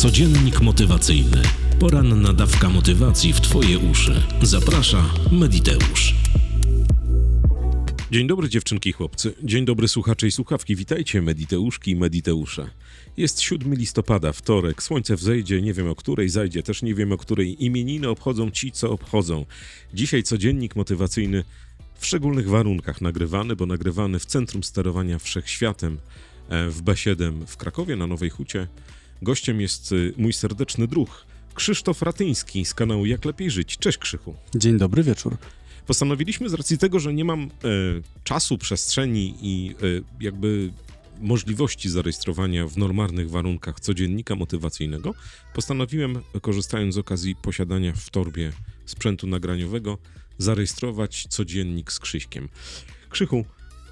Codziennik motywacyjny. Poranna dawka motywacji w Twoje uszy. Zaprasza Mediteusz. Dzień dobry dziewczynki i chłopcy. Dzień dobry słuchacze i słuchawki. Witajcie Mediteuszki i Mediteusze. Jest 7 listopada, wtorek. Słońce wzejdzie, nie wiem o której zajdzie, też nie wiem o której imieniny obchodzą ci, co obchodzą. Dzisiaj codziennik motywacyjny w szczególnych warunkach nagrywany, bo nagrywany w Centrum Sterowania Wszechświatem e, w B7 w Krakowie na Nowej Hucie. Gościem jest y, mój serdeczny druh, Krzysztof Ratyński z kanału Jak Lepiej Żyć. Cześć Krzychu. Dzień dobry wieczór. Postanowiliśmy z racji tego, że nie mam e, czasu, przestrzeni i e, jakby możliwości zarejestrowania w normalnych warunkach codziennika motywacyjnego, postanowiłem, korzystając z okazji posiadania w torbie sprzętu nagraniowego, zarejestrować codziennik z Krzyśkiem. Krzychu,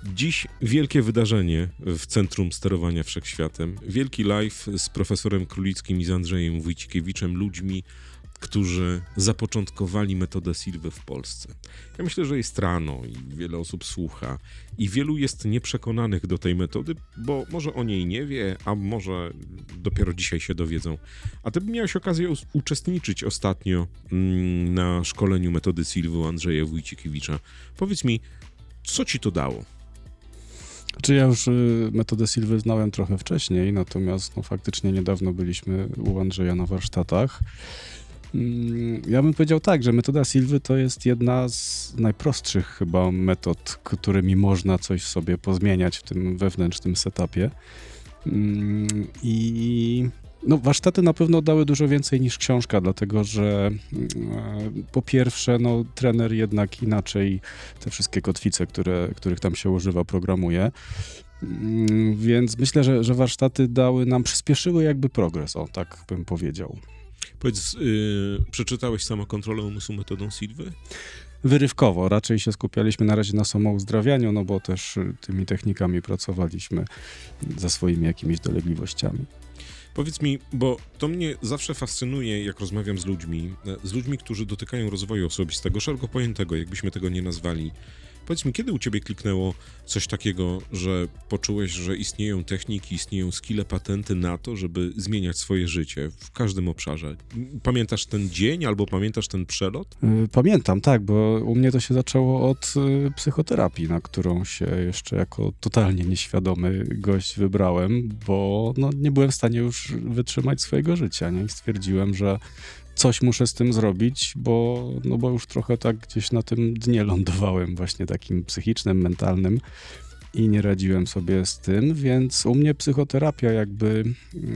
dziś wielkie wydarzenie w Centrum Sterowania Wszechświatem. Wielki live z profesorem Królickim i z Andrzejem Wójcikiewiczem, ludźmi, którzy zapoczątkowali metodę Silwy w Polsce. Ja myślę, że jest rano i wiele osób słucha i wielu jest nieprzekonanych do tej metody, bo może o niej nie wie, a może dopiero dzisiaj się dowiedzą. A ty miałeś okazję uczestniczyć ostatnio mm, na szkoleniu metody Silwy Andrzeja Wójcikiewicza. Powiedz mi, co ci to dało? Czy ja już y, metodę Silwy znałem trochę wcześniej, natomiast no, faktycznie niedawno byliśmy u Andrzeja na warsztatach. Mm, Ja bym powiedział tak, że metoda Silwy to jest jedna z najprostszych chyba metod, którymi można coś sobie pozmieniać w tym wewnętrznym setupie. Mm, I no, warsztaty na pewno dały dużo więcej niż książka, dlatego że mm, po pierwsze, no, trener jednak inaczej te wszystkie kotwice, które, których tam się używa, programuje. Mm, Więc myślę, że, że warsztaty dały nam, przyspieszyły jakby progres, o tak bym powiedział. Powiedz, yy, przeczytałeś samokontrolę umysłu metodą Silwy? Wyrywkowo, raczej się skupialiśmy na razie na samouzdrawianiu, no bo też tymi technikami pracowaliśmy ze swoimi jakimiś dolegliwościami. Powiedz mi, bo to mnie zawsze fascynuje, jak rozmawiam z ludźmi, e, z ludźmi, którzy dotykają rozwoju osobistego, szeroko pojętego, jakbyśmy tego nie nazwali. Powiedz mi, kiedy u ciebie kliknęło coś takiego, że poczułeś, że istnieją techniki, istnieją skille, patenty na to, żeby zmieniać swoje życie w każdym obszarze? Pamiętasz ten dzień albo pamiętasz ten przelot? Y, Pamiętam, tak, bo u mnie to się zaczęło od y, psychoterapii, na którą się jeszcze jako totalnie nieświadomy gość wybrałem, bo no, nie byłem w stanie już wytrzymać swojego życia. Nie? I stwierdziłem, że coś muszę z tym zrobić, bo, no, bo już trochę tak gdzieś na tym dnie lądowałem, właśnie takim psychicznym, mentalnym. I nie radziłem sobie z tym, więc u mnie psychoterapia jakby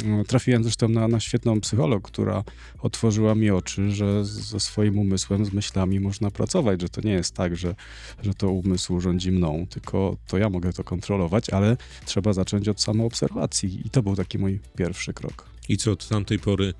mm, trafiłem zresztą na, na świetną psycholog, która otworzyła mi oczy, że ze swoim umysłem, z myślami można pracować, że to nie jest tak, że, że to umysł rządzi mną, tylko to ja mogę to kontrolować, ale trzeba zacząć od samoobserwacji i to był taki mój pierwszy krok. I co od tamtej pory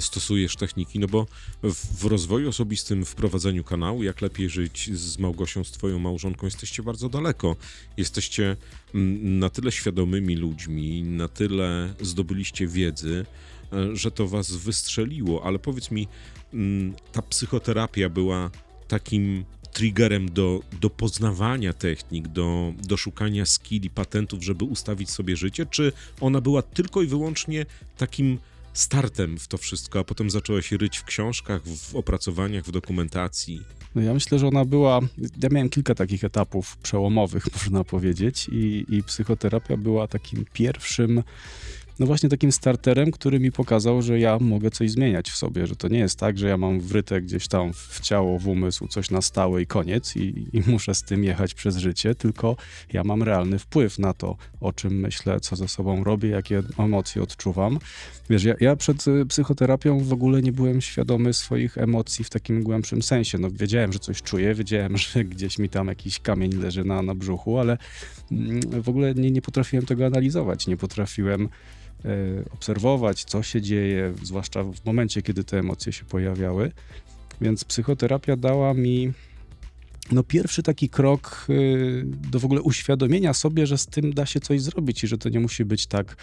stosujesz techniki? No bo w, w rozwoju osobistym, w prowadzeniu kanału, jak lepiej żyć z Małgosią, z twoją małżonką, jesteście bardzo daleko. Jesteście mm, na tyle świadomymi ludźmi, na tyle zdobyliście wiedzy, e, że to was wystrzeliło. Ale powiedz mi, mm, ta psychoterapia była takim triggerem do, do poznawania technik, do, do szukania skilli, patentów, żeby ustawić sobie życie, czy ona była tylko i wyłącznie takim startem w to wszystko, a potem zaczęłaś ryć w książkach, w opracowaniach, w dokumentacji? No ja myślę, że ona była. Ja miałem kilka takich etapów przełomowych, można powiedzieć, i, i psychoterapia była takim pierwszym. No właśnie takim starterem, który mi pokazał, że ja mogę coś zmieniać w sobie, że to nie jest tak, że ja mam wryte gdzieś tam w ciało, w umysł coś na stałe i koniec i, i muszę z tym jechać przez życie, tylko ja mam realny wpływ na to, o czym myślę, co ze sobą robię, jakie emocje odczuwam. Wiesz, ja, ja przed y, psychoterapią w ogóle nie byłem świadomy swoich emocji w takim głębszym sensie. No, wiedziałem, że coś czuję, wiedziałem, że gdzieś mi tam jakiś kamień leży na, na brzuchu, ale mm, w ogóle nie, nie potrafiłem tego analizować, nie potrafiłem obserwować, co się dzieje, zwłaszcza w momencie, kiedy te emocje się pojawiały. Więc psychoterapia dała mi no, pierwszy taki krok y, do w ogóle uświadomienia sobie, że z tym da się coś zrobić i że to nie musi być tak,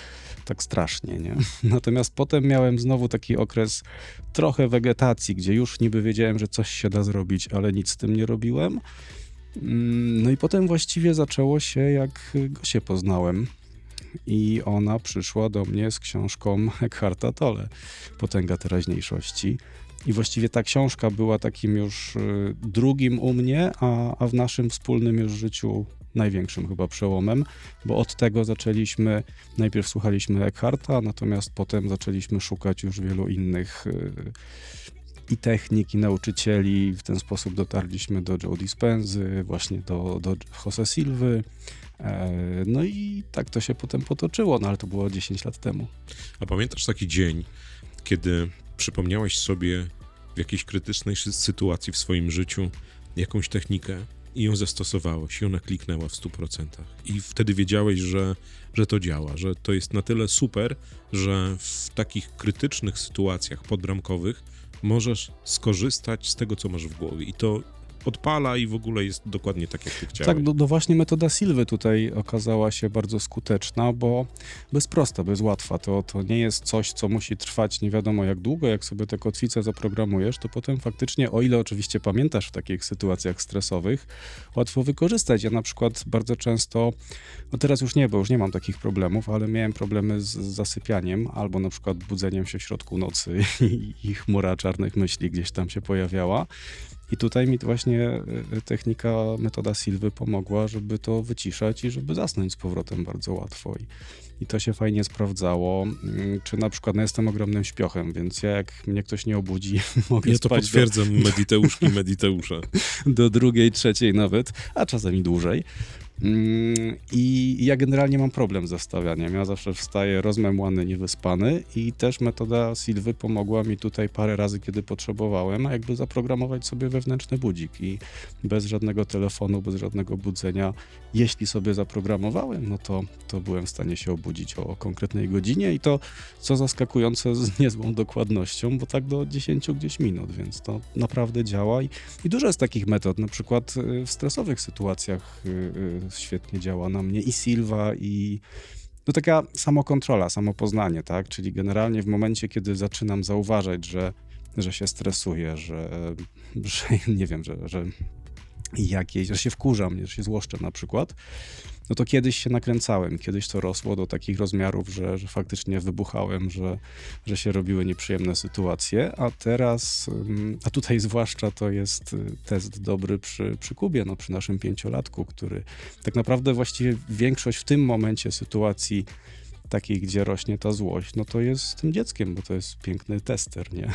tak strasznie. Nie? Natomiast potem miałem znowu taki okres trochę wegetacji, gdzie już niby wiedziałem, że coś się da zrobić, ale nic z tym nie robiłem. Mm, No i potem właściwie zaczęło się, jak go się poznałem. I ona przyszła do mnie z książką Eckharta Tolle, Potęga teraźniejszości. I właściwie ta książka była takim już y, drugim u mnie, a, a w naszym wspólnym już życiu największym chyba przełomem, bo od tego zaczęliśmy, najpierw słuchaliśmy Eckharta, natomiast potem zaczęliśmy szukać już wielu innych y, i technik, i nauczycieli. W ten sposób dotarliśmy do Joe Dispenzy, właśnie do, do Jose Silwy. E, No i tak to się potem potoczyło, no ale to było 10 lat temu. A pamiętasz taki dzień, kiedy przypomniałeś sobie w jakiejś krytycznej sy- sytuacji w swoim życiu jakąś technikę i ją zastosowałeś i ona kliknęła w 100%. I wtedy wiedziałeś, że, że to działa, że to jest na tyle super, że w takich krytycznych sytuacjach podbramkowych możesz skorzystać z tego, co masz w głowie. I to odpala i w ogóle jest dokładnie tak, jak ty chciałeś. Tak, no, no właśnie metoda Silwy tutaj okazała się bardzo skuteczna, bo bez prosta, bez łatwa. To, to nie jest coś, co musi trwać nie wiadomo jak długo. Jak sobie te kotwice zaprogramujesz, to potem faktycznie, o ile oczywiście pamiętasz w takich sytuacjach stresowych, łatwo wykorzystać. Ja na przykład bardzo często, no teraz już nie, bo już nie mam takich problemów, ale miałem problemy z zasypianiem albo na przykład budzeniem się w środku nocy i, i chmura czarnych myśli gdzieś tam się pojawiała. I tutaj mi właśnie y, technika, metoda Silwy pomogła, żeby to wyciszać i żeby zasnąć z powrotem bardzo łatwo. I, i to się fajnie sprawdzało. Mm, Czy na przykład, no jestem ogromnym śpiochem, więc ja jak mnie ktoś nie obudzi, mogę Ja to spać do, potwierdzam, mediteuszki, mediteusze. do drugiej, trzeciej nawet, a czasami dłużej. Mm, I ja generalnie mam problem z zastawianiem. Ja zawsze wstaję rozmemłany, niewyspany i też metoda Silwy pomogła mi tutaj parę razy, kiedy potrzebowałem, a jakby zaprogramować sobie wewnętrzny budzik i bez żadnego telefonu, bez żadnego budzenia, jeśli sobie zaprogramowałem, no to, to byłem w stanie się obudzić o konkretnej godzinie i to, co zaskakujące, z niezłą dokładnością, bo tak do 10 gdzieś minut, więc to naprawdę działa i, i dużo jest takich metod, na przykład y, w stresowych sytuacjach y, y, świetnie działa na mnie i Silva i no taka samokontrola, samopoznanie, tak? Czyli generalnie w momencie, kiedy zaczynam zauważać, że, że się stresuję, że, że nie wiem, że, że jakieś, że się wkurzam, że się złoszczę na przykład, no to kiedyś się nakręcałem, kiedyś to rosło do takich rozmiarów, że, że faktycznie wybuchałem, że, że się robiły nieprzyjemne sytuacje, a teraz, a tutaj zwłaszcza to jest y, test dobry przy, przy Kubie, no przy naszym pięciolatku, który tak naprawdę właściwie większość w tym momencie sytuacji takiej, gdzie rośnie ta złość, no to jest tym dzieckiem, bo to jest piękny tester, nie?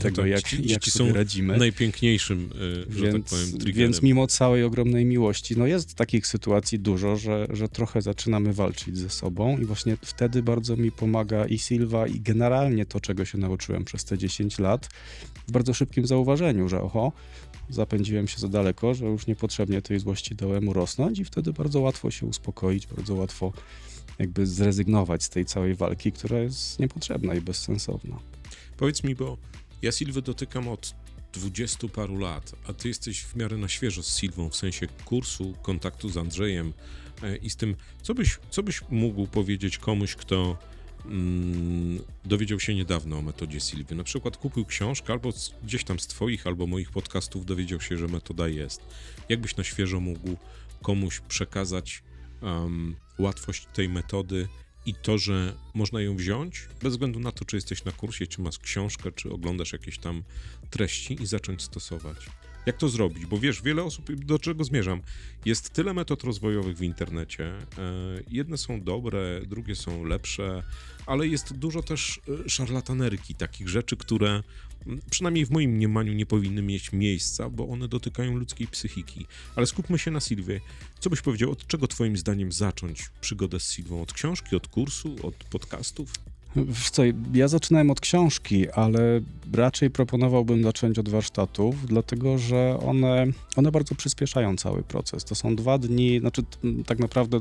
Tego, tak, jak, jak sobie są radzimy. Najpiękniejszym, y, że tak Więc, powiem, triggerem. więc mimo całej ogromnej miłości, no jest takich sytuacji dużo, że, że trochę zaczynamy walczyć ze sobą i właśnie wtedy bardzo mi pomaga i Silva i generalnie to, czego się nauczyłem przez te 10 lat, w bardzo szybkim zauważeniu, że oho, zapędziłem się za daleko, że już niepotrzebnie tej złości dałem urosnąć i wtedy bardzo łatwo się uspokoić, bardzo łatwo jakby zrezygnować z tej całej walki, która jest niepotrzebna i bezsensowna. Powiedz mi, bo ja Sylwę dotykam od dwudziestu paru lat, a ty jesteś w miarę na świeżo z Sylwą, w sensie kursu, kontaktu z Andrzejem e, i z tym, co byś, co byś mógł powiedzieć komuś, kto mm, dowiedział się niedawno o metodzie Sylwy, na przykład kupił książkę albo gdzieś tam z twoich albo moich podcastów dowiedział się, że metoda jest. Jakbyś na świeżo mógł komuś przekazać em, łatwość tej metody i to, że można ją wziąć, bez względu na to, czy jesteś na kursie, czy masz książkę, czy oglądasz jakieś tam treści i zacząć stosować. Jak to zrobić? Bo wiesz, wiele osób, do czego zmierzam, jest tyle metod rozwojowych w internecie. E, jedne są dobre, drugie są lepsze, ale jest dużo też e, szarlatanerki, takich rzeczy, które przynajmniej w moim mniemaniu nie powinny mieć miejsca, bo one dotykają ludzkiej psychiki. Ale skupmy się na Sylwie. Co byś powiedział, od czego twoim zdaniem zacząć przygodę z Sylwą? Od książki, od kursu, od podcastów? Wiesz co, ja zaczynałem od książki, ale raczej proponowałbym zacząć od warsztatów, dlatego że one, one bardzo przyspieszają cały proces. To są dwa dni, znaczy tak naprawdę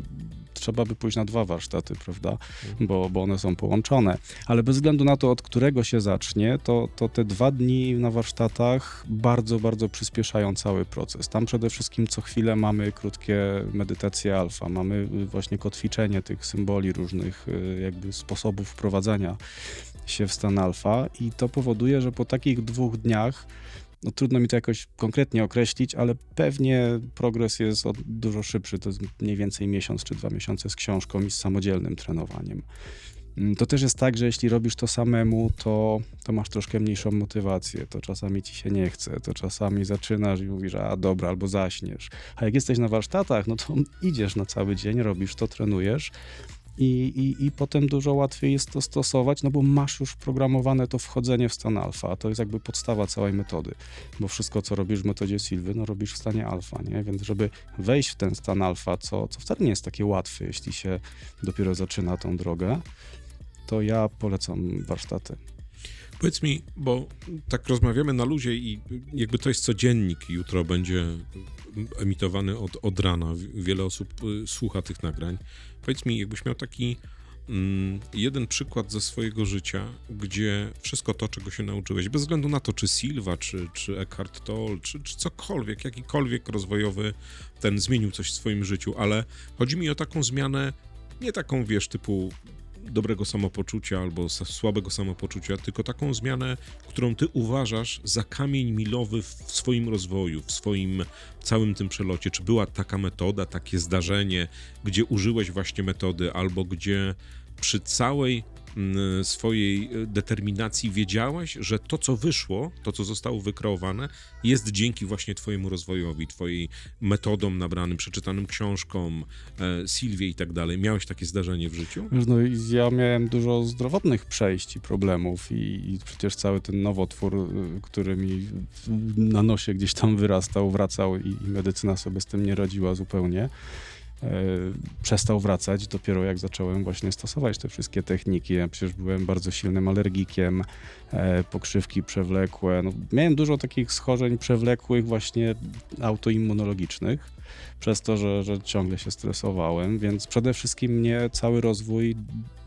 trzeba by pójść na dwa warsztaty, prawda? Bo, bo one są połączone. Ale bez względu na to, od którego się zacznie, to, to te dwa dni na warsztatach bardzo, bardzo przyspieszają cały proces. Tam przede wszystkim co chwilę mamy krótkie medytacje alfa, mamy y, właśnie kotwiczenie tych symboli różnych y, jakby sposobów się w stan alfa i to powoduje, że po takich dwóch dniach no trudno mi to jakoś konkretnie określić, ale pewnie progres jest dużo szybszy. To jest mniej więcej miesiąc czy dwa miesiące z książką i z samodzielnym trenowaniem. Mm, To też jest tak, że jeśli robisz to samemu, to, to masz troszkę mniejszą motywację. To czasami ci się nie chce, to czasami zaczynasz i mówisz, a dobra, albo zaśniesz. A jak jesteś na warsztatach, no to idziesz na cały dzień, robisz to, trenujesz. I, i, I potem dużo łatwiej jest to stosować, no bo masz już programowane to wchodzenie w stan alfa, a to jest jakby podstawa całej metody, bo wszystko, co robisz w metodzie Silwy, no robisz w stanie alfa, nie? Więc żeby wejść w ten stan alfa, co, co wcale nie jest takie łatwe, jeśli się dopiero zaczyna tą drogę, to ja polecam warsztaty. Powiedz mi, bo tak rozmawiamy na luzie i jakby to jest codziennik, jutro będzie emitowany od, od rana. Wiele osób y, słucha tych nagrań. Powiedz mi, jakbyś miał taki mm, jeden przykład ze swojego życia, gdzie wszystko to, czego się nauczyłeś, bez względu na to, czy Silva, czy, czy Eckhart Tolle, czy, czy cokolwiek, jakikolwiek rozwojowy, ten zmienił coś w swoim życiu, ale chodzi mi o taką zmianę, nie taką, wiesz, typu dobrego samopoczucia albo słabego samopoczucia, tylko taką zmianę, którą ty uważasz za kamień milowy w swoim rozwoju, w swoim całym tym przelocie. Czy była taka metoda, takie zdarzenie, gdzie użyłeś właśnie metody, albo gdzie przy całej mm, swojej y, determinacji wiedziałeś, że to, co wyszło, to, co zostało wykreowane, jest dzięki właśnie twojemu rozwojowi, twojej metodom nabranym, przeczytanym książkom, e, Silwie i tak dalej. Miałeś takie zdarzenie w życiu? No, ja miałem dużo zdrowotnych przejść i problemów i, i przecież cały ten nowotwór, y, który mi na nosie gdzieś tam wyrastał, wracał i, i medycyna sobie z tym nie radziła zupełnie. E, przestał wracać dopiero jak zacząłem właśnie stosować te wszystkie techniki. Ja przecież byłem bardzo silnym alergikiem, e, pokrzywki przewlekłe. No, miałem dużo takich schorzeń przewlekłych właśnie autoimmunologicznych przez to, że, że ciągle się stresowałem, więc przede wszystkim mnie cały rozwój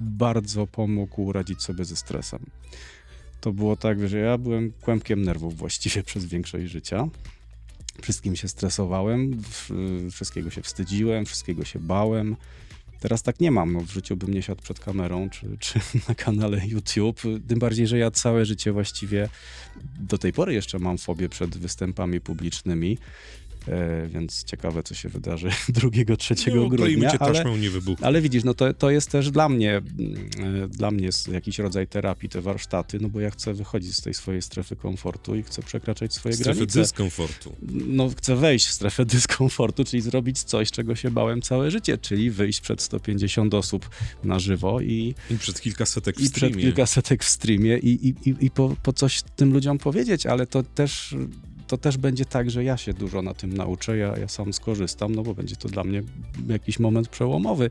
bardzo pomógł radzić sobie ze stresem. To było tak, że ja byłem kłębkiem nerwów właściwie przez większość życia. Wszystkim się stresowałem, wszystkiego się wstydziłem, wszystkiego się bałem. Teraz tak nie mam. No, w życiu bym nie siadł przed kamerą czy, czy na kanale YouTube. Tym bardziej, że ja całe życie właściwie do tej pory jeszcze mam fobię przed występami publicznymi. E, więc ciekawe, co się wydarzy 2-3 No, grudnia. cię Ale, nie wybuch. ale widzisz, no to, to jest też dla mnie, e, dla mnie jest jakiś rodzaj terapii, te warsztaty, no bo ja chcę wychodzić z tej swojej strefy komfortu i chcę przekraczać swoje Strefy granice. dyskomfortu. No, chcę wejść w strefę dyskomfortu, czyli zrobić coś, czego się bałem całe życie, czyli wyjść przed 150 osób na żywo i, I przed kilkasetek w i przed streamie. kilkasetek w streamie i, i, i, i po, po coś tym ludziom powiedzieć, ale to też, to też będzie tak, że ja się dużo na tym nauczę, ja, ja sam skorzystam, no bo będzie to dla mnie jakiś moment przełomowy.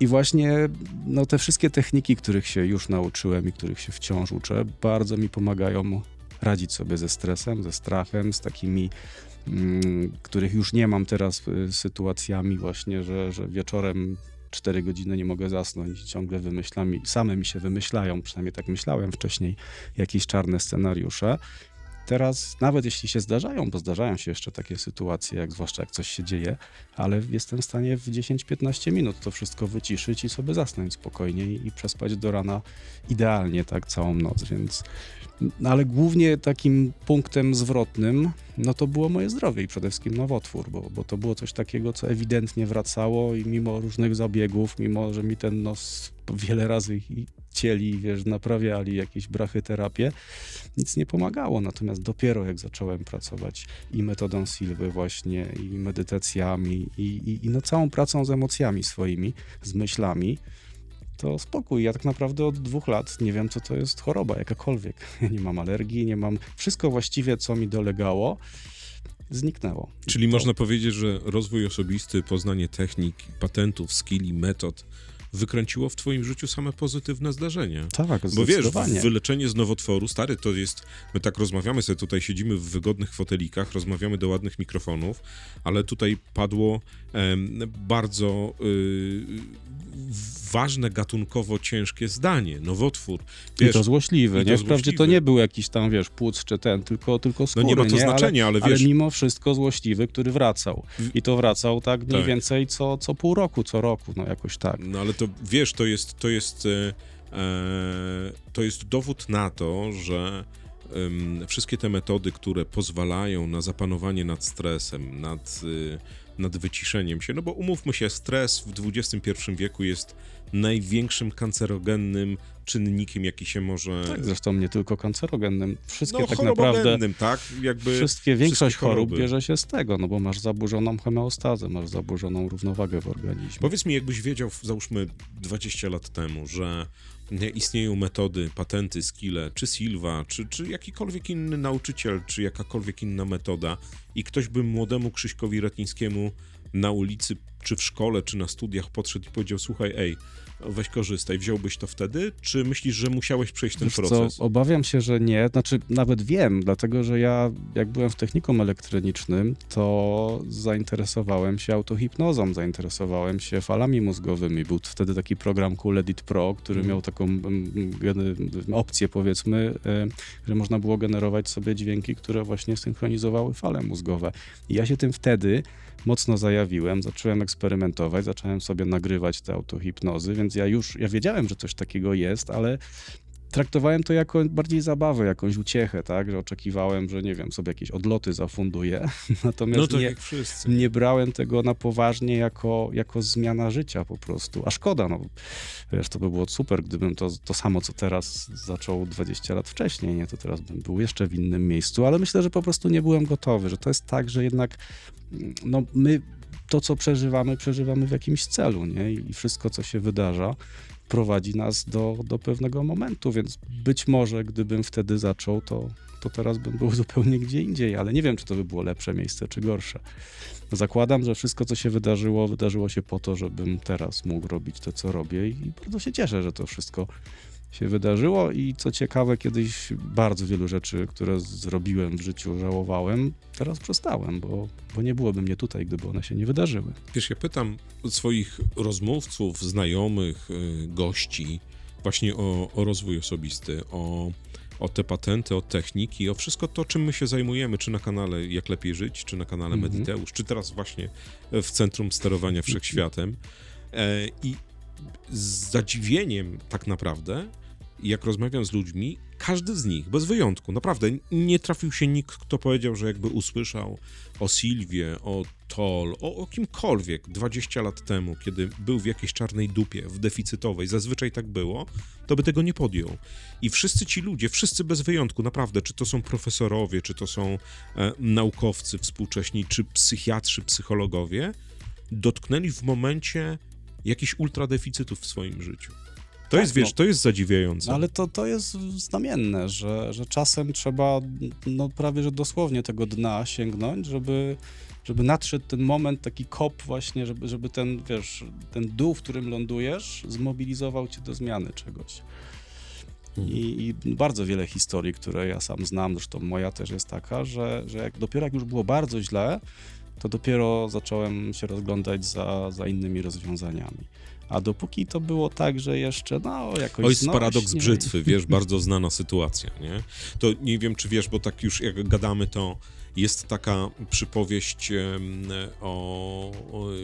I właśnie no, te wszystkie techniki, których się już nauczyłem i których się wciąż uczę, bardzo mi pomagają radzić sobie ze stresem, ze strachem, z takimi, mm, których już nie mam teraz, y, sytuacjami właśnie, że, że wieczorem 4 godziny nie mogę zasnąć, ciągle wymyślam i same mi się wymyślają, przynajmniej tak myślałem wcześniej, jakieś czarne scenariusze. Teraz, nawet jeśli się zdarzają, bo zdarzają się jeszcze takie sytuacje, jak zwłaszcza jak coś się dzieje, ale jestem w stanie w 10-15 minut to wszystko wyciszyć i sobie zasnąć spokojnie i, przespać do rana idealnie, tak, całą noc, więc... No, ale głównie takim punktem zwrotnym, no to było moje zdrowie i przede wszystkim nowotwór, bo, bo to było coś takiego, co ewidentnie wracało i mimo różnych zabiegów, mimo, że mi ten nos wiele razy i cieli, wiesz, naprawiali jakieś brachyterapię, nic nie pomagało. Natomiast dopiero jak zacząłem pracować i metodą Silwy właśnie, i medytacjami, i, i, i no całą pracą z emocjami swoimi, z myślami, to spokój. Ja tak naprawdę od dwóch lat nie wiem, co to jest choroba jakakolwiek. Ja nie mam alergii, nie mam... Wszystko właściwie, co mi dolegało, zniknęło. Czyli To- można powiedzieć, że rozwój osobisty, poznanie technik, patentów, skilli, metod wykręciło w twoim życiu same pozytywne zdarzenia. Tak, Bo wiesz, wyleczenie z nowotworu, stary, to jest, my tak rozmawiamy sobie tutaj, siedzimy w wygodnych fotelikach, rozmawiamy do ładnych mikrofonów, ale tutaj padło em, bardzo y, ważne, gatunkowo ciężkie zdanie, nowotwór. I Wiesz, to złośliwy, i to nie? Wprawdzie to złośliwy. nie był jakiś tam, wiesz, płuc czy ten, tylko, tylko no skóry, nie ma to nie? znaczenia, ale, Ale, wiesz, ale mimo wszystko złośliwy, który wracał. I to wracał tak mniej Tak. więcej co, co pół roku, co roku, no jakoś tak. No ale to wiesz, to jest, to jest, e, e, to jest dowód na to, że wszystkie te metody, które pozwalają na zapanowanie nad stresem, nad, y, nad wyciszeniem się, no bo umówmy się, stres w XXI wieku jest największym kancerogennym czynnikiem, jaki się może... Tak, zresztą nie tylko kancerogennym. Wszystkie no, tak naprawdę, tak? Jakby wszystkie, większość wszystkie chorób bierze się z tego, no bo masz zaburzoną homeostazę, masz zaburzoną równowagę w organizmie. Powiedz mi, jakbyś wiedział, załóżmy 20 lat temu, że istnieją metody, patenty, skille, czy Silva, czy, czy jakikolwiek inny nauczyciel, czy jakakolwiek inna metoda. I ktoś by młodemu Krzyśkowi Ratyńskiemu na ulicy, czy w szkole, czy na studiach podszedł i powiedział, słuchaj, ej, weź korzystaj, wziąłbyś to wtedy, czy myślisz, że musiałeś przejść ten Wiesz proces? Co, obawiam się, że nie. Znaczy, nawet wiem, dlatego że ja, jak byłem w technikum elektronicznym, to zainteresowałem się autohipnozą, zainteresowałem się falami mózgowymi. Był wtedy taki program Cool Edit Pro, który Mhm. miał taką mm, opcję, powiedzmy, y, że można było generować sobie dźwięki, które właśnie synchronizowały fale mózgowe. I ja się tym wtedy mocno zajawiłem, zacząłem eksperymentować, zacząłem sobie nagrywać te autohipnozy, więc ja już, ja wiedziałem, że coś takiego jest, ale traktowałem to jako bardziej zabawę, jakąś uciechę, tak, że oczekiwałem, że nie wiem, sobie jakieś odloty zafunduję, natomiast No tak nie, jak wszyscy. nie brałem tego na poważnie jako, jako zmiana życia po prostu, a szkoda, no. Wiesz, to by było super, gdybym to, to samo, co teraz zaczął 20 lat wcześniej, nie, to teraz bym był jeszcze w innym miejscu, ale myślę, że po prostu nie byłem gotowy, że to jest tak, że jednak no my to, co przeżywamy, przeżywamy w jakimś celu, nie? I wszystko, co się wydarza, prowadzi nas do, do pewnego momentu, więc być może, gdybym wtedy zaczął, to, to teraz bym był zupełnie gdzie indziej, ale nie wiem, czy to by było lepsze miejsce, czy gorsze. Zakładam, że wszystko, co się wydarzyło, wydarzyło się po to, żebym teraz mógł robić to, co robię i bardzo się cieszę, że to wszystko się wydarzyło i co ciekawe, kiedyś bardzo wielu rzeczy, które zrobiłem w życiu, żałowałem, teraz przestałem, bo, bo nie byłoby mnie tutaj, gdyby one się nie wydarzyły. Wiesz, ja pytam swoich rozmówców, znajomych, y, gości właśnie o, o rozwój osobisty, o, o te patenty, o techniki, o wszystko to, czym my się zajmujemy, czy na kanale Jak Lepiej Żyć, czy na kanale Mhm. Mediteusz, czy teraz właśnie w Centrum Sterowania Wszechświatem. E, I z zadziwieniem tak naprawdę, jak rozmawiam z ludźmi, każdy z nich, bez wyjątku, naprawdę nie trafił się nikt, kto powiedział, że jakby usłyszał o Silwie, o Toll, o, o kimkolwiek 20 lat temu, kiedy był w jakiejś czarnej dupie, w deficytowej, zazwyczaj tak było, to by tego nie podjął. I wszyscy ci ludzie, wszyscy bez wyjątku, naprawdę, czy to są profesorowie, czy to są e, naukowcy współcześni, czy psychiatrzy, psychologowie, dotknęli w momencie jakichś ultradeficytów w swoim życiu. To Tak, jest, wiesz, no. to jest zadziwiające. Ale to, to jest znamienne, że, że czasem trzeba no, prawie że dosłownie tego dna sięgnąć, żeby, żeby nadszedł ten moment, taki kop właśnie, żeby, żeby ten, wiesz, ten dół, w którym lądujesz, zmobilizował cię do zmiany czegoś. Mhm. I, I bardzo wiele historii, które ja sam znam, zresztą moja też jest taka, że, że jak, dopiero jak już było bardzo źle, to dopiero zacząłem się rozglądać za, za innymi rozwiązaniami. A dopóki to było tak, że jeszcze, no, jakoś To jest znośnie paradoks i- brzytwy, wiesz, bardzo znana sytuacja, nie? To nie wiem, czy wiesz, bo tak już jak gadamy, to jest taka przypowieść o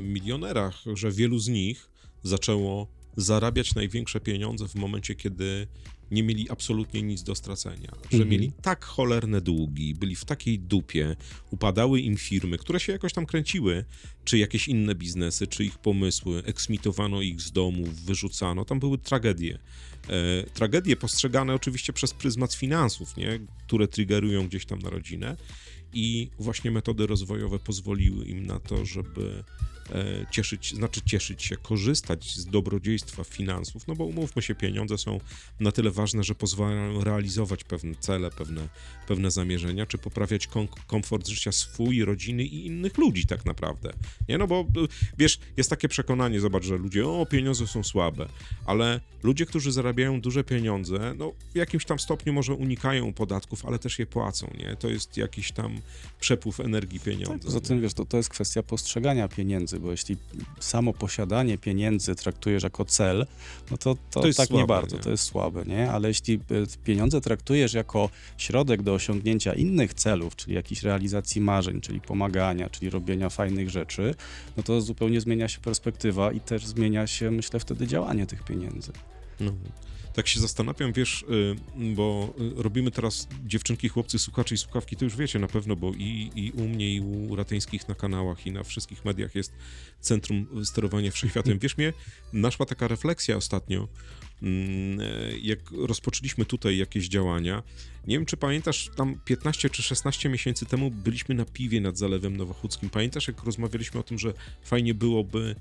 milionerach, że wielu z nich zaczęło zarabiać największe pieniądze w momencie, kiedy nie mieli absolutnie nic do stracenia. Że Mhm. mieli tak cholerne długi, byli w takiej dupie, upadały im firmy, które się jakoś tam kręciły, czy jakieś inne biznesy, czy ich pomysły, eksmitowano ich z domów, wyrzucano, tam były tragedie. E, tragedie postrzegane oczywiście przez pryzmat finansów, nie? które triggerują gdzieś tam na rodzinę i właśnie metody rozwojowe pozwoliły im na to, żeby cieszyć, znaczy cieszyć się, korzystać z dobrodziejstwa finansów, no bo umówmy się, pieniądze są na tyle ważne, że pozwalają realizować pewne cele, pewne, pewne zamierzenia, czy poprawiać kom- komfort życia swój, rodziny i innych ludzi tak naprawdę. Nie, no bo y, wiesz, jest takie przekonanie, zobacz, że ludzie, o, pieniądze są słabe, ale ludzie, którzy zarabiają duże pieniądze, no w jakimś tam stopniu może unikają podatków, ale też je płacą, nie? To jest jakiś tam przepływ energii pieniądza. Tak, poza tym, wiesz, to, to jest kwestia postrzegania pieniędzy, bo jeśli samo posiadanie pieniędzy traktujesz jako cel, no to, to, To jest tak nie słabe, bardzo, nie? to jest słabe, nie? Ale jeśli e, pieniądze traktujesz jako środek do osiągnięcia innych celów, czyli jakiejś realizacji marzeń, czyli pomagania, czyli robienia fajnych rzeczy, no to zupełnie zmienia się perspektywa i też zmienia się, myślę, wtedy działanie tych pieniędzy. No. Tak się zastanawiam, wiesz, y, bo y, robimy teraz dziewczynki, chłopcy, słuchacze i słuchawki, to już wiecie na pewno, bo i, i u mnie, i u Rateńskich na kanałach, i na wszystkich mediach jest Centrum Sterowania Wszechświatem. Wiesz, mnie naszła taka refleksja ostatnio, mm, e, jak rozpoczęliśmy tutaj jakieś działania. Nie wiem, czy pamiętasz, tam 15 czy 16 miesięcy temu byliśmy na piwie nad Zalewem Nowochódzkim. Pamiętasz, jak rozmawialiśmy o tym, że fajnie byłoby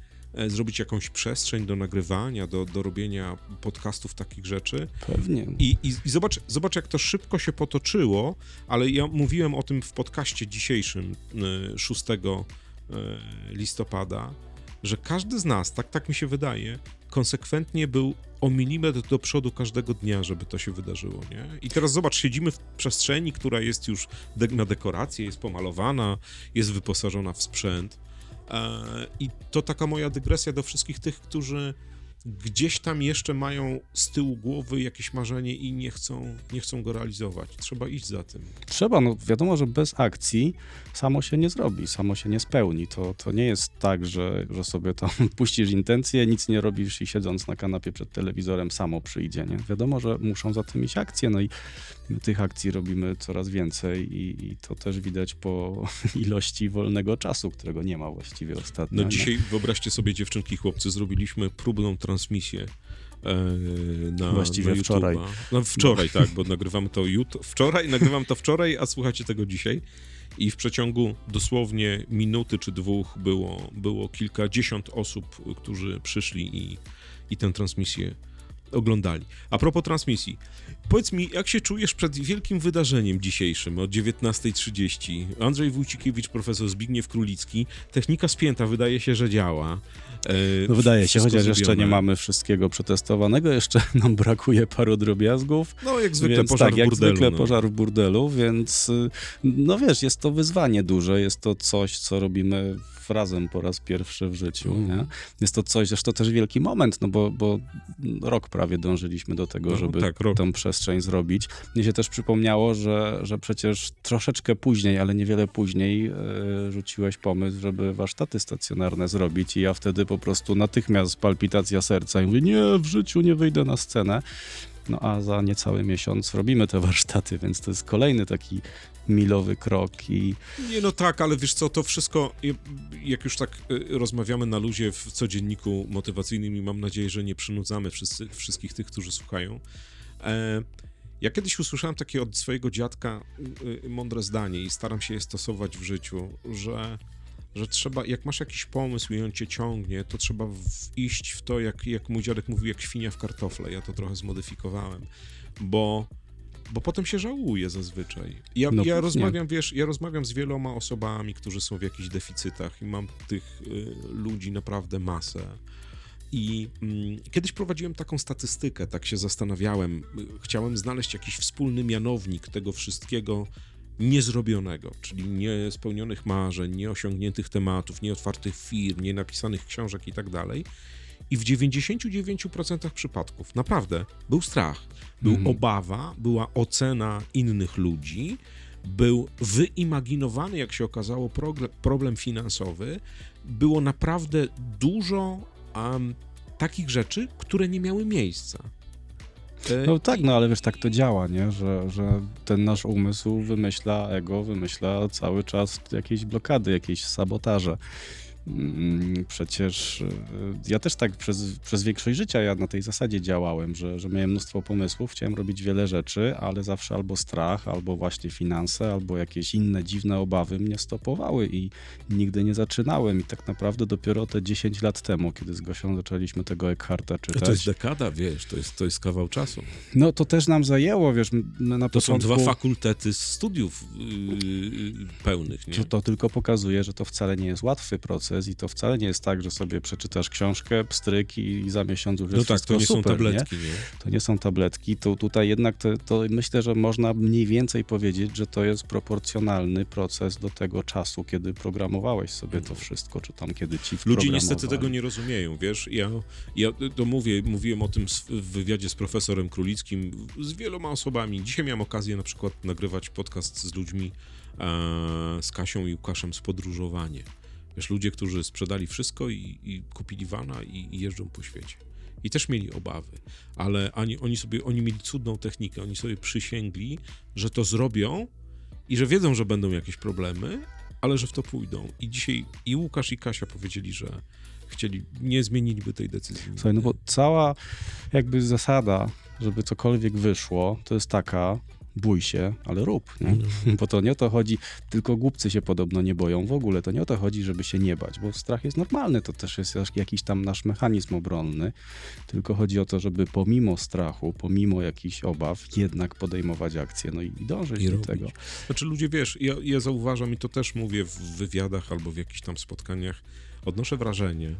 zrobić jakąś przestrzeń do nagrywania, do, do robienia podcastów, takich rzeczy. Pewnie. I, i, i zobacz, zobacz, jak to szybko się potoczyło, ale ja mówiłem o tym w podcaście dzisiejszym, y, 6 y, listopada, że każdy z nas, tak, tak mi się wydaje, konsekwentnie był o milimetr do przodu każdego dnia, żeby to się wydarzyło, nie? I teraz zobacz, siedzimy w przestrzeni, która jest już de- na dekorację, jest pomalowana, jest wyposażona w sprzęt. E, I to taka moja dygresja do wszystkich tych, którzy gdzieś tam jeszcze mają z tyłu głowy jakieś marzenie i nie chcą, nie chcą go realizować. Trzeba iść za tym. Trzeba, no wiadomo, że bez akcji samo się nie zrobi, samo się nie spełni. To, to nie jest tak, że, że sobie tam puścisz intencje, nic nie robisz i siedząc na kanapie przed telewizorem samo przyjdzie, nie? Wiadomo, że muszą za tym iść akcje, no i tych akcji robimy coraz więcej i, i to też widać po ilości wolnego czasu, którego nie ma właściwie ostatnio. No nie? dzisiaj, wyobraźcie sobie, dziewczynki chłopcy, zrobiliśmy próbną transmisję e, na Właściwie na wczoraj. No wczoraj, tak, bo nagrywamy to jutro. Wczoraj, nagrywam to wczoraj, a słuchacie tego dzisiaj. I w przeciągu dosłownie minuty czy dwóch było, było kilkadziesiąt osób, którzy przyszli i, i tę transmisję oglądali. A propos transmisji, powiedz mi, jak się czujesz przed wielkim wydarzeniem dzisiejszym o 19.30? Andrzej Wójcikiewicz, profesor Zbigniew Królicki, technika spięta wydaje się, że działa. E, No wydaje się, chociaż jeszcze zrobione. nie mamy wszystkiego przetestowanego, jeszcze nam brakuje paru drobiazgów. No jak zwykle więc pożar tak, w jak burdelu. zwykle no. pożar w burdelu, więc y, no wiesz, jest to wyzwanie duże, jest to coś, co robimy razem po raz pierwszy w życiu, Mhm. nie? Jest to coś, zresztą też wielki moment, no bo, bo rok prawie dążyliśmy do tego, No, żeby tak, tę przestrzeń zrobić. Mnie się też przypomniało, że, że przecież troszeczkę później, ale niewiele później e, rzuciłeś pomysł, żeby warsztaty stacjonarne zrobić i ja wtedy po prostu natychmiast palpitacja serca i mówię, nie, w życiu nie wyjdę na scenę. No a za niecały miesiąc robimy te warsztaty, więc to jest kolejny taki milowy krok i Nie, no tak, ale wiesz co, to wszystko, jak już tak y, rozmawiamy na luzie w codzienniku motywacyjnym i mam nadzieję, że nie przynudzamy wszyscy, wszystkich tych, którzy słuchają. E, ja kiedyś usłyszałem takie od swojego dziadka y, y, mądre zdanie i staram się je stosować w życiu, że, że trzeba, jak masz jakiś pomysł i on cię ciągnie, to trzeba w, iść w to, jak, jak mój dziadek mówił, jak świnia w kartofle. Ja to trochę zmodyfikowałem, bo bo potem się żałuje zazwyczaj. Ja, No ja rozmawiam, wiesz, ja rozmawiam z wieloma osobami, którzy są w jakichś deficytach i mam tych y, ludzi naprawdę masę. I mm, kiedyś prowadziłem taką statystykę, tak się zastanawiałem. y, Chciałem znaleźć jakiś wspólny mianownik tego wszystkiego niezrobionego, czyli niespełnionych marzeń, nieosiągniętych tematów, nieotwartych firm, nienapisanych książek i tak dalej. I w 99% przypadków naprawdę był strach, był Mhm. obawa, była ocena innych ludzi, był wyimaginowany, jak się okazało, problem finansowy. Było naprawdę dużo em, takich rzeczy, które nie miały miejsca. No tak, no ale wiesz, tak to działa, nie? Że, że ten nasz umysł wymyśla ego, wymyśla cały czas jakieś blokady, jakieś sabotaże. Mm, Przecież y, ja też tak przez, przez większość życia ja na tej zasadzie działałem, że, że miałem mnóstwo pomysłów, chciałem robić wiele rzeczy, ale zawsze albo strach, albo właśnie finanse, albo jakieś inne dziwne obawy mnie stopowały i nigdy nie zaczynałem. I tak naprawdę dopiero te 10 lat temu, kiedy z Gosią zaczęliśmy tego Eckharta czytać. to jest dekada, wiesz, to jest, to jest kawał czasu. No to też nam zajęło, wiesz, na To są początku... dwa fakultety studiów yy, pełnych, nie? To, to tylko pokazuje, że to wcale nie jest łatwy proces i to wcale nie jest tak, że sobie przeczytasz książkę, pstryk i za miesiąc już No jest tak, wszystko to nie są super, tabletki, nie? Nie? To nie są tabletki, to tutaj jednak to, to myślę, że można mniej więcej powiedzieć, że to jest proporcjonalny proces do tego czasu, kiedy programowałeś sobie to wszystko, czy tam kiedy ci Ludzie niestety tego nie rozumieją, wiesz, ja, ja to mówię, mówiłem o tym w wywiadzie z profesorem Królickim, z wieloma osobami. Dzisiaj miałem okazję na przykład nagrywać podcast z ludźmi, e, z Kasią i Łukaszem z podróżowanie. Wiesz, ludzie, którzy sprzedali wszystko i, i kupili wana i, i jeżdżą po świecie. i też mieli obawy, ale ani, oni sobie, oni mieli cudną technikę, oni sobie przysięgli, że to zrobią i że wiedzą, że będą jakieś problemy, ale że w to pójdą. I dzisiaj i Łukasz i Kasia powiedzieli, że chcieli, nie zmieniliby tej decyzji. Słuchaj, no bo cała jakby zasada, żeby cokolwiek wyszło, to jest taka, bój się, ale rób, nie? Mhm. Bo to nie o to chodzi, tylko głupcy się podobno nie boją w ogóle, to nie o to chodzi, żeby się nie bać, bo strach jest normalny, to też jest jakiś tam nasz mechanizm obronny, tylko chodzi o to, żeby pomimo strachu, pomimo jakichś obaw, jednak podejmować akcję, no i, i dążyć I do robić. tego. Znaczy ludzie, wiesz, ja, ja zauważam i to też mówię w wywiadach albo w jakichś tam spotkaniach, odnoszę wrażenie,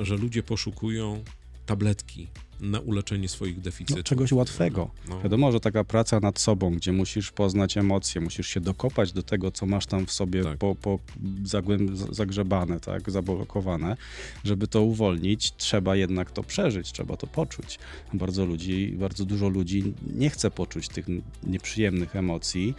że ludzie poszukują tabletki na uleczenie swoich deficytów. No, czegoś łatwego. No. Wiadomo, że taka praca nad sobą, gdzie musisz poznać emocje, musisz się dokopać do tego, co masz tam w sobie Tak. po, po zagrzebane, tak, zablokowane, żeby to uwolnić, trzeba jednak to przeżyć, trzeba to poczuć. Bardzo ludzi, bardzo dużo ludzi nie chce poczuć tych nieprzyjemnych emocji,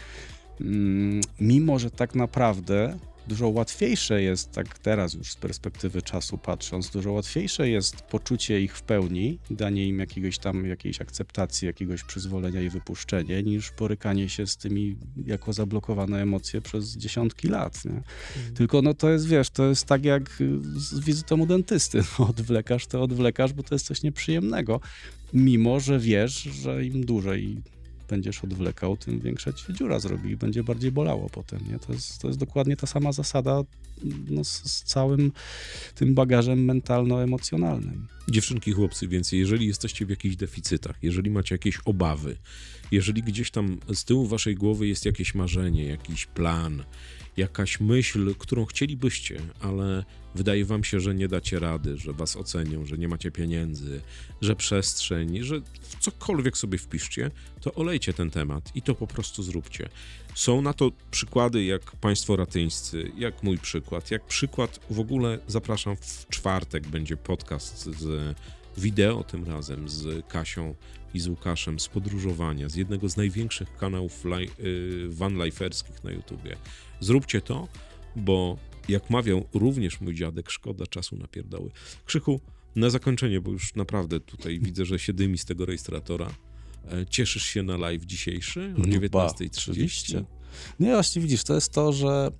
mm, mimo że tak naprawdę dużo łatwiejsze jest, tak teraz już z perspektywy czasu patrząc, dużo łatwiejsze jest poczucie ich w pełni, danie im jakiegoś tam, jakiejś akceptacji, jakiegoś przyzwolenia i wypuszczenie, niż borykanie się z tymi jako zablokowane emocje przez dziesiątki lat. Nie? Tylko no to jest, wiesz, to jest tak jak z wizytą u dentysty. No, odwlekasz, to odwlekasz, bo to jest coś nieprzyjemnego. Mimo, że wiesz, że im dłużej będziesz odwlekał, tym większa ci dziura zrobi i będzie bardziej bolało potem, nie? To jest, to jest dokładnie ta sama zasada no, z, z całym tym bagażem mentalno-emocjonalnym. Dziewczynki, chłopcy, więc jeżeli jesteście w jakichś deficytach, jeżeli macie jakieś obawy, jeżeli gdzieś tam z tyłu waszej głowy jest jakieś marzenie, jakiś plan, jakaś myśl, którą chcielibyście, ale wydaje wam się, że nie dacie rady, że was ocenią, że nie macie pieniędzy, że przestrzeń, że w cokolwiek sobie wpiszcie, to olejcie ten temat i to po prostu zróbcie. Są na to przykłady jak Państwo Ratyńscy, jak mój przykład, jak przykład w ogóle zapraszam w czwartek będzie podcast z wideo tym razem z Kasią i z Łukaszem z podróżowania, z jednego z największych kanałów li- y, vanliferskich na YouTubie. Zróbcie to, bo jak mawiał również mój dziadek, szkoda czasu na pierdoły. Krzychu, na zakończenie, bo już naprawdę tutaj widzę, że się dymi z tego rejestratora. E, Cieszysz się na live dzisiejszy o No ba, 19.30? oczywiście. Nie, właśnie widzisz, to jest to, że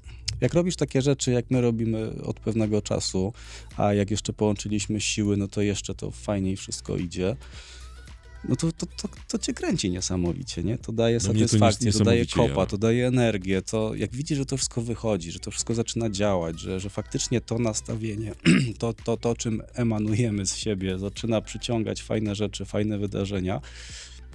jak robisz takie rzeczy, jak my robimy od pewnego czasu, a jak jeszcze połączyliśmy siły, no to jeszcze to fajniej wszystko idzie. No to, to, to, to cię kręci niesamowicie, nie? To daje No mnie to satysfakcję, to, daje kopa, jara. to daje energię, to jak widzisz, że to wszystko wychodzi, że to wszystko zaczyna działać, że, że faktycznie to nastawienie, to, to, to, czym emanujemy z siebie, zaczyna przyciągać fajne rzeczy, fajne wydarzenia,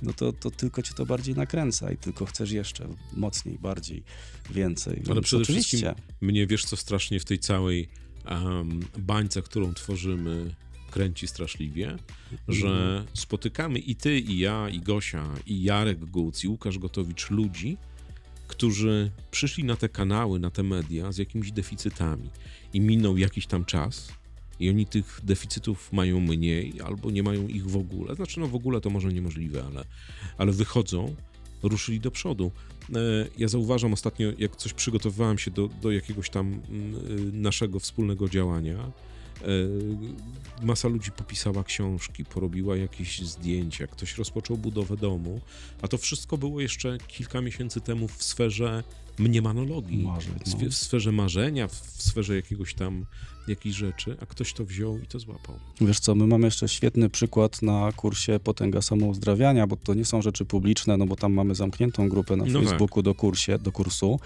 no to, to tylko cię to bardziej nakręca i tylko chcesz jeszcze mocniej, bardziej, więcej. Ale przede oczywiście. wszystkim mnie, wiesz co strasznie w tej całej um, bańce, którą tworzymy, kręci straszliwie, że spotykamy i ty, i ja, i Gosia, i Jarek Guc, i Łukasz Gotowicz ludzi, którzy przyszli na te kanały, na te media z jakimiś deficytami i minął jakiś tam czas i oni tych deficytów mają mniej albo nie mają ich w ogóle. Znaczy, no w ogóle to może niemożliwe, ale, ale wychodzą, ruszyli do przodu. E, Ja zauważam ostatnio, jak coś przygotowywałem się do, do jakiegoś tam mm, y, naszego wspólnego działania, e, masa ludzi popisała książki, porobiła jakieś zdjęcia, ktoś rozpoczął budowę domu, a to wszystko było jeszcze kilka miesięcy temu w sferze mniemanologii, Marzeń, w, no. w sferze marzenia, w sferze jakiegoś tam jakichś rzeczy, a ktoś to wziął i to złapał. Wiesz co, my mamy jeszcze świetny przykład na kursie Potęga Samouzdrawiania, bo to nie są rzeczy publiczne, no bo tam mamy zamkniętą grupę na No tak. Facebooku do, kursie, do kursu,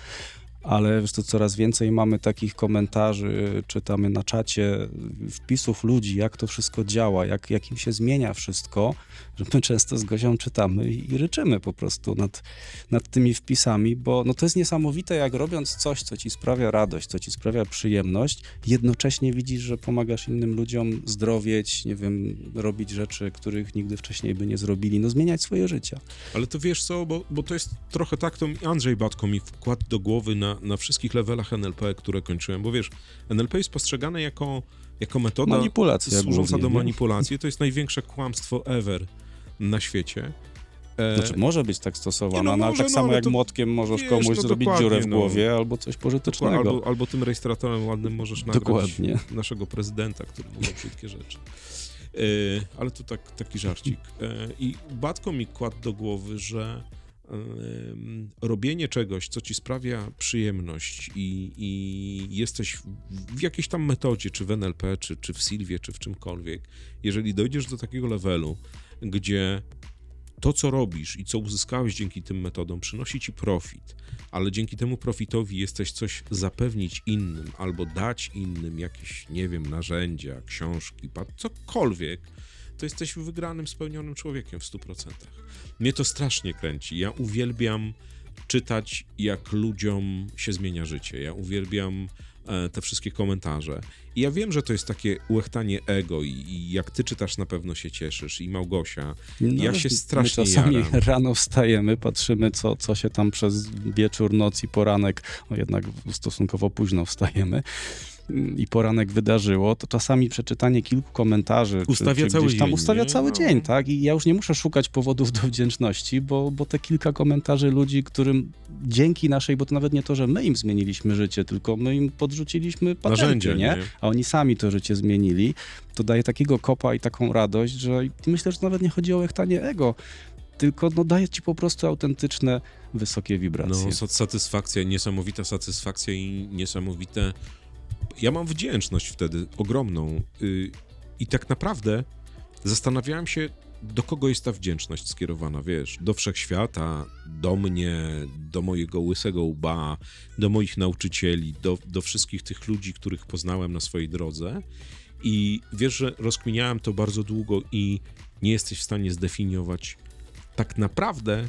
ale wiesz to coraz więcej mamy takich komentarzy, czytamy na czacie wpisów ludzi, jak to wszystko działa, jak, jak im się zmienia wszystko, że my często z Gozią czytamy i, ryczymy po prostu nad, nad tymi wpisami, bo no to jest niesamowite, jak robiąc coś, co ci sprawia radość, co ci sprawia przyjemność, jednocześnie widzisz, że pomagasz innym ludziom zdrowieć, nie wiem, robić rzeczy, których nigdy wcześniej by nie zrobili, no zmieniać swoje życie. Ale to wiesz co, bo, bo to jest trochę tak, to Andrzej Batko mi wkładł do głowy na, na wszystkich levelach NLP, które kończyłem, bo wiesz, NLP jest postrzegane jako, jako metoda Manipulacja służąca głównie, do manipulacji. To jest największe kłamstwo ever na świecie. E, Znaczy, może być tak stosowana, no no, ale może, tak no, samo jak to młotkiem możesz wiesz, komuś no zrobić dziurę w no. głowie albo coś pożytecznego. albo, albo tym rejestratorem ładnym możesz nagrać Dokładnie. naszego prezydenta, który mówi brzydkie rzeczy. ale to tak, taki żarcik. E, I Batko mi kładł do głowy, że robienie czegoś, co ci sprawia przyjemność i, i jesteś w, jakiejś tam metodzie, czy w NLP, czy, czy w Silwie, czy w czymkolwiek, jeżeli dojdziesz do takiego levelu, gdzie to, co robisz i co uzyskałeś dzięki tym metodom, przynosi ci profit, ale dzięki temu profitowi jesteś coś zapewnić innym albo dać innym jakieś, nie wiem, narzędzia, książki, cokolwiek, to jesteś wygranym, spełnionym człowiekiem w 100%. Mnie to strasznie kręci. Ja uwielbiam czytać, jak ludziom się zmienia życie. Ja uwielbiam e, te wszystkie komentarze. I ja wiem, że to jest takie ułechtanie ego i, i jak ty czytasz, na pewno się cieszysz. I Małgosia. No, Ja się strasznie My czasami jaram. rano wstajemy, patrzymy, co, co się tam przez wieczór, noc i poranek, no jednak stosunkowo późno wstajemy, i poranek wydarzyło, to czasami przeczytanie kilku komentarzy czy- Ustawia czy, cały gdzieś tam dzień, ustawia nie? cały No. dzień, tak? I ja już nie muszę szukać powodów do wdzięczności, bo, bo te kilka komentarzy ludzi, którym dzięki naszej, bo to nawet nie to, że my im zmieniliśmy życie, tylko my im podrzuciliśmy patenty, Narzędzie, nie? nie? a oni sami to życie zmienili, to daje takiego kopa i taką radość, że myślę, że nawet nie chodzi o łechtanie ego, tylko no, daje ci po prostu autentyczne, wysokie wibracje. No, sa- satysfakcja, niesamowita satysfakcja i niesamowite. Ja mam wdzięczność wtedy ogromną. Y, I tak naprawdę zastanawiałem się, do kogo jest ta wdzięczność skierowana, wiesz, do wszechświata, do mnie, do mojego łysego łba, do moich nauczycieli, do, do wszystkich tych ludzi, których poznałem na swojej drodze. I wiesz, że rozkminiałem to bardzo długo i nie jesteś w stanie zdefiniować tak naprawdę,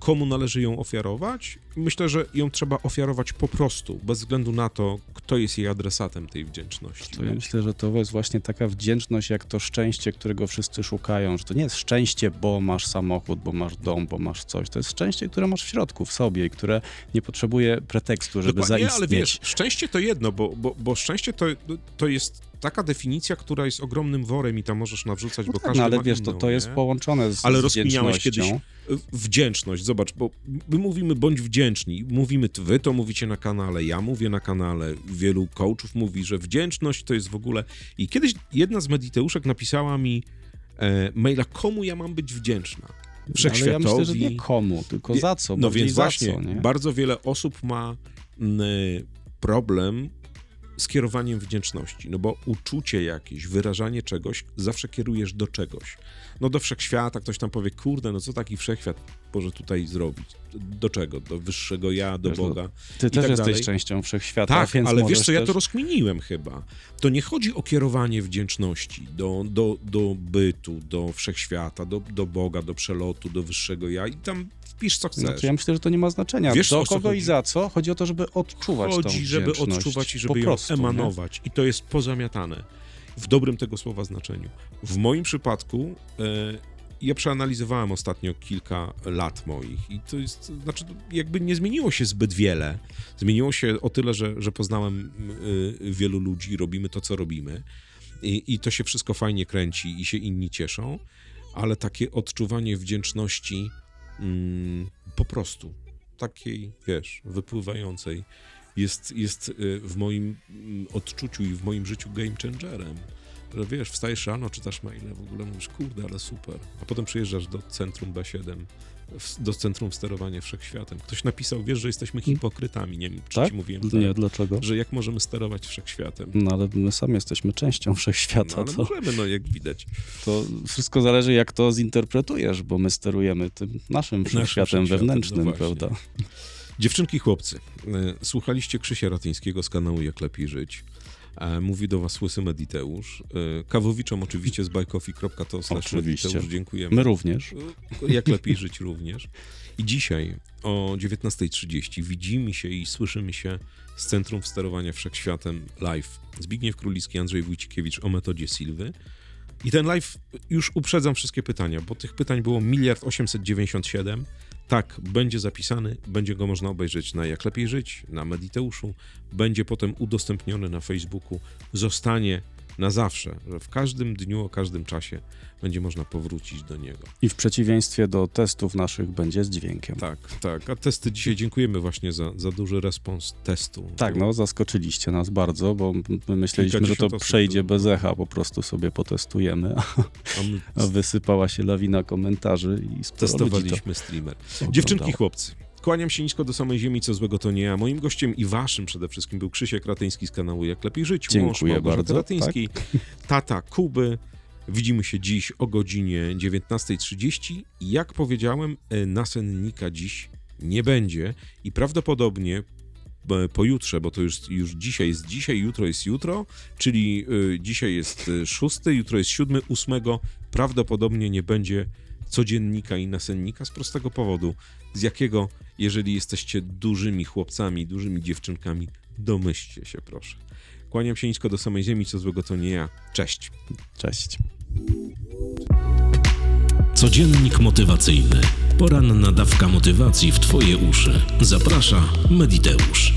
komu należy ją ofiarować. Myślę, że ją trzeba ofiarować po prostu, bez względu na to, kto jest jej adresatem tej wdzięczności. To ja myślę, że to jest właśnie taka wdzięczność, jak to szczęście, którego wszyscy szukają, że to nie jest szczęście, bo masz samochód, bo masz dom, bo masz coś. To jest szczęście, które masz w środku, w sobie i które nie potrzebuje pretekstu, żeby Dokładnie, zaistnieć. ale wiesz, szczęście to jedno, bo, bo, bo szczęście to, to jest taka definicja, która jest ogromnym worem i tam możesz nawrzucać, no bo tak, każdy no, ale ma wiesz, inną, to, to jest nie? połączone z Ale rozkminiałeś kiedyś wdzięczność, zobacz, bo my mówimy bądź wdzięczni, mówimy, wy to mówicie na kanale, ja mówię na kanale, wielu coachów mówi, że wdzięczność to jest w ogóle... I kiedyś jedna z mediteuszek napisała mi e, maila, komu ja mam być wdzięczna? Ale ja myślę, że nie komu, tylko za co. No więc właśnie, co, bardzo wiele osób ma problem z kierowaniem wdzięczności, no bo uczucie jakieś, wyrażanie czegoś zawsze kierujesz do czegoś. No do wszechświata ktoś tam powie, kurde, no co taki wszechświat może tutaj zrobić? Do czego? Do wyższego ja, do Wiesz, no, Boga? Ty też tak jesteś dalej. częścią wszechświata, Tak, więc ale wiesz co, ja też... to rozkminiłem chyba. To nie chodzi o kierowanie wdzięczności do, do, do bytu, do wszechświata, do, do Boga, do przelotu, do wyższego ja i tam wpisz co chcesz. Znaczy, ja myślę, że to nie ma znaczenia. Wiesz, do kogo i chodzi? za co? Chodzi o to, żeby odczuwać tą chodzi, żeby odczuwać i Po żeby ją prostu, nie? emanować. I to jest pozamiatane. W dobrym tego słowa znaczeniu. W moim przypadku e, ja przeanalizowałem ostatnio kilka lat moich i to jest, znaczy jakby nie zmieniło się zbyt wiele. Zmieniło się o tyle, że, że poznałem y, wielu ludzi, robimy to, co robimy i, i to się wszystko fajnie kręci i się inni cieszą, ale takie odczuwanie wdzięczności mm, po prostu, takiej, wiesz, wypływającej, jest, jest y, w moim mm, odczuciu i w moim życiu game changerem. Że wiesz, wstajesz rano, czytasz maile, w ogóle mówisz, kurde, ale super. A potem przyjeżdżasz do centrum B7, w- do centrum sterowania wszechświatem. Ktoś napisał, wiesz, że jesteśmy hipokrytami, nie wiem, czy Tak? ci mówiłem, Nie, tak, dlaczego? że jak możemy sterować wszechświatem. No ale my sami jesteśmy częścią wszechświata. No, ale to, możemy, no jak widać. to wszystko zależy, jak to zinterpretujesz, bo my sterujemy tym naszym wszechświatem wszechświatem, wewnętrznym, no prawda? Dziewczynki, chłopcy, e, słuchaliście Krzysia Ratyńskiego z kanału Jak Lepiej Żyć. E, Mówi do was Łysy Mediteusz. E, Kawowiczom oczywiście z bajkofi.to slash dziękujemy. My również. E, Jak Lepiej Żyć również. I dzisiaj o 19.30 widzimy się i słyszymy się z Centrum Sterowania Wszechświatem live. Zbigniew Królicki, Andrzej Wójcikiewicz o metodzie Silwy. I ten live, już uprzedzam wszystkie pytania, bo tych pytań było miliard 897. Tak, będzie zapisany, będzie go można obejrzeć na Jak Lepiej Żyć, na Mediteuszu, będzie potem udostępniony na Facebooku, zostanie na zawsze, że w każdym dniu, o każdym czasie będzie można powrócić do niego. I w przeciwieństwie do testów naszych będzie z dźwiękiem. Tak, tak. A testy dzisiaj dziękujemy właśnie za, za duży respons testu. Tak, no zaskoczyliście nas bardzo, bo my myśleliśmy, że to przejdzie bez echa, po prostu sobie potestujemy, a, A wysypała się lawina komentarzy i testowaliśmy streamer. to Dziewczynki, oglądało. chłopcy. Kłaniam się nisko do samej ziemi, co złego to nie ja. Moim gościem i waszym przede wszystkim był Krzysiek Ratyński z kanału Jak Lepiej Żyć. Dziękuję mąż bardzo, tak. Ratyńskiej, tata Kuby. Widzimy się dziś o godzinie 19.30 i jak powiedziałem, e, nasennika dziś nie będzie i prawdopodobnie e, pojutrze, bo to już, już dzisiaj jest dzisiaj, jutro jest jutro, czyli e, dzisiaj jest szósty, jutro jest siódmy, ósmego, prawdopodobnie nie będzie codziennika i nasennika z prostego powodu, z jakiego, jeżeli jesteście dużymi chłopcami, dużymi dziewczynkami, domyślcie się proszę. Kłaniam się nisko do samej ziemi, co złego to nie ja. Cześć. Cześć. Codziennik motywacyjny. Poranna dawka motywacji w Twoje uszy. Zaprasza Mediteusz.